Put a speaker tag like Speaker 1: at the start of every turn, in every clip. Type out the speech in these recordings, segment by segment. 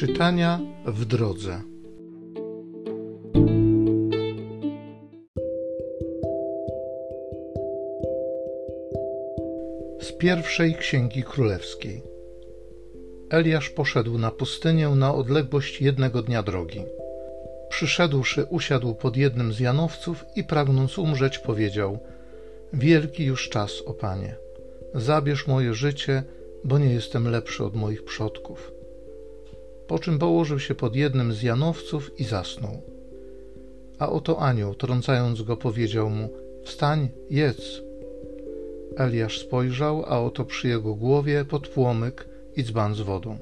Speaker 1: Czytania w drodze. Z pierwszej księgi królewskiej. Eliasz poszedł na pustynię na odległość jednego dnia drogi. Przyszedłszy, usiadł pod jednym z janowców i pragnąc umrzeć, powiedział: Wielki już czas, o panie. Zabierz moje życie, bo nie jestem lepszy od moich przodków po czym położył się pod jednym z janowców i zasnął. A oto anioł, trącając go, powiedział mu: Wstań, jedz. Eliasz spojrzał, a oto przy jego głowie podpłomyk i dzban z wodą.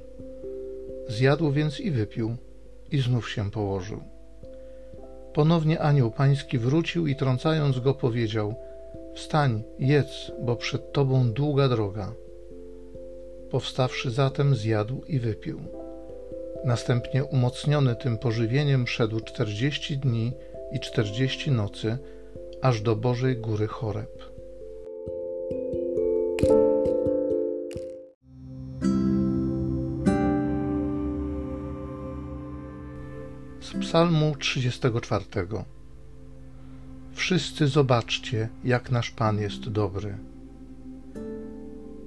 Speaker 1: Zjadł więc i wypił, i znów się położył. Ponownie anioł pański wrócił i trącając go powiedział: Wstań, jedz, bo przed tobą długa droga. Powstawszy zatem, zjadł i wypił. Następnie umocniony tym pożywieniem szedł czterdzieści dni i czterdzieści nocy, aż do Bożej Góry Choreb. Z Psalmu 34. Wszyscy zobaczcie, jak nasz Pan jest dobry.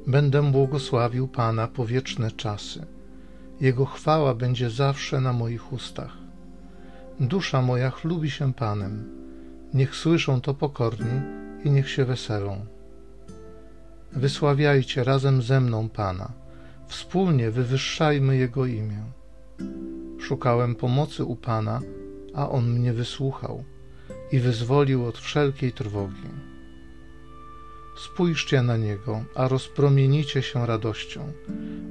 Speaker 1: Będę błogosławił Pana po wieczne czasy jego chwała będzie zawsze na moich ustach. Dusza moja chlubi się Panem. Niech słyszą to pokorni i niech się weselą. Wysławiajcie razem ze mną Pana. Wspólnie wywyższajmy Jego imię. Szukałem pomocy u Pana, a On mnie wysłuchał i wyzwolił od wszelkiej trwogi. Spójrzcie na Niego, a rozpromienicie się radością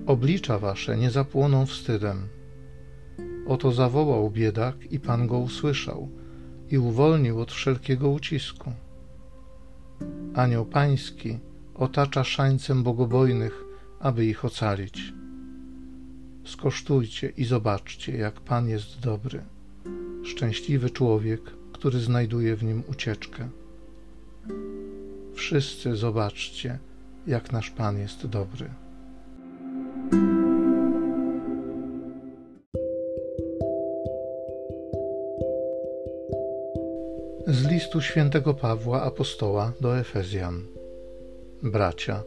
Speaker 1: Oblicza wasze nie zapłoną wstydem. Oto zawołał biedak i Pan go usłyszał i uwolnił od wszelkiego ucisku. Anioł Pański otacza szańcem bogobojnych, aby ich ocalić. Skosztujcie i zobaczcie, jak Pan jest dobry. Szczęśliwy człowiek, który znajduje w nim ucieczkę. Wszyscy zobaczcie, jak nasz Pan jest dobry. Z listu świętego Pawła apostoła do Efezjan. Bracia,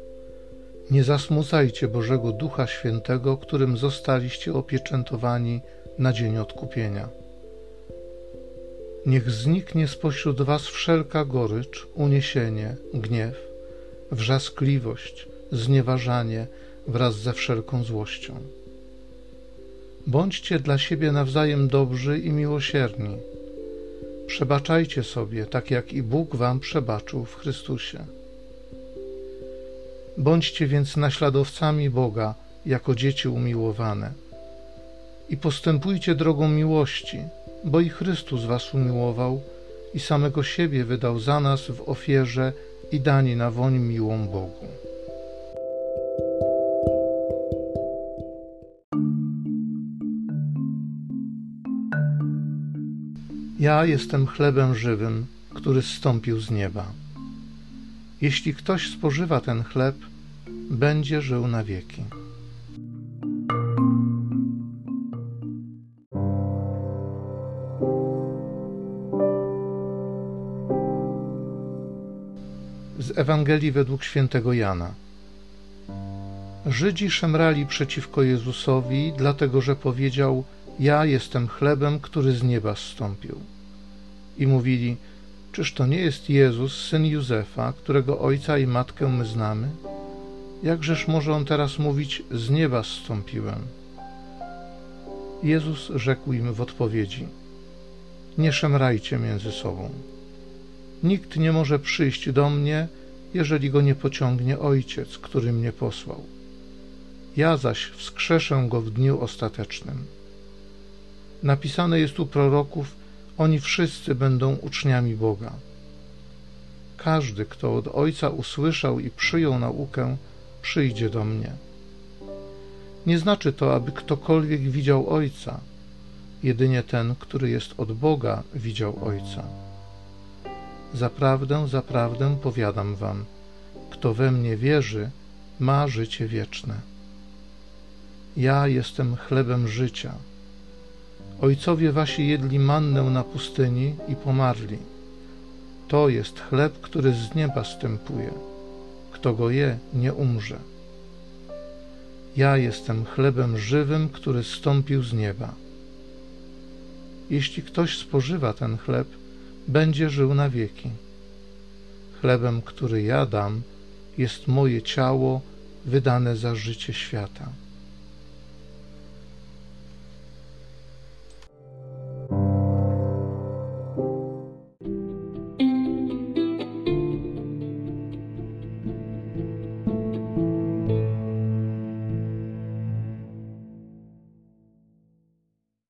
Speaker 1: nie zasmucajcie Bożego Ducha Świętego, którym zostaliście opieczętowani na dzień odkupienia. Niech zniknie spośród was wszelka gorycz, uniesienie, gniew, wrzaskliwość, znieważanie wraz ze wszelką złością. Bądźcie dla siebie nawzajem dobrzy i miłosierni Przebaczajcie sobie, tak jak i Bóg wam przebaczył w Chrystusie. Bądźcie więc naśladowcami Boga jako dzieci umiłowane i postępujcie drogą miłości, bo i Chrystus was umiłował i samego siebie wydał za nas w ofierze i dani na woń miłą Bogu. Ja jestem chlebem żywym, który zstąpił z nieba. Jeśli ktoś spożywa ten chleb, będzie żył na wieki. Ewangelii według świętego Jana. Żydzi szemrali przeciwko Jezusowi, dlatego że powiedział: Ja jestem chlebem, który z nieba zstąpił i mówili: Czyż to nie jest Jezus, syn Józefa, którego ojca i matkę my znamy? Jakżeż może on teraz mówić: Z nieba zstąpiłem? Jezus rzekł im w odpowiedzi: Nie szemrajcie między sobą. Nikt nie może przyjść do mnie, jeżeli go nie pociągnie Ojciec, który mnie posłał. Ja zaś wskrzeszę go w dniu ostatecznym. Napisane jest u proroków, oni wszyscy będą uczniami Boga. Każdy, kto od Ojca usłyszał i przyjął naukę, przyjdzie do mnie. Nie znaczy to, aby ktokolwiek widział Ojca. Jedynie ten, który jest od Boga, widział Ojca. Zaprawdę, zaprawdę powiadam wam, kto we mnie wierzy, ma życie wieczne. Ja jestem chlebem życia. Ojcowie wasi jedli mannę na pustyni i pomarli. To jest chleb, który z nieba stępuje. Kto go je, nie umrze. Ja jestem chlebem żywym, który stąpił z nieba. Jeśli ktoś spożywa ten chleb, będzie żył na wieki. Chlebem, który ja dam, jest moje ciało wydane za życie świata.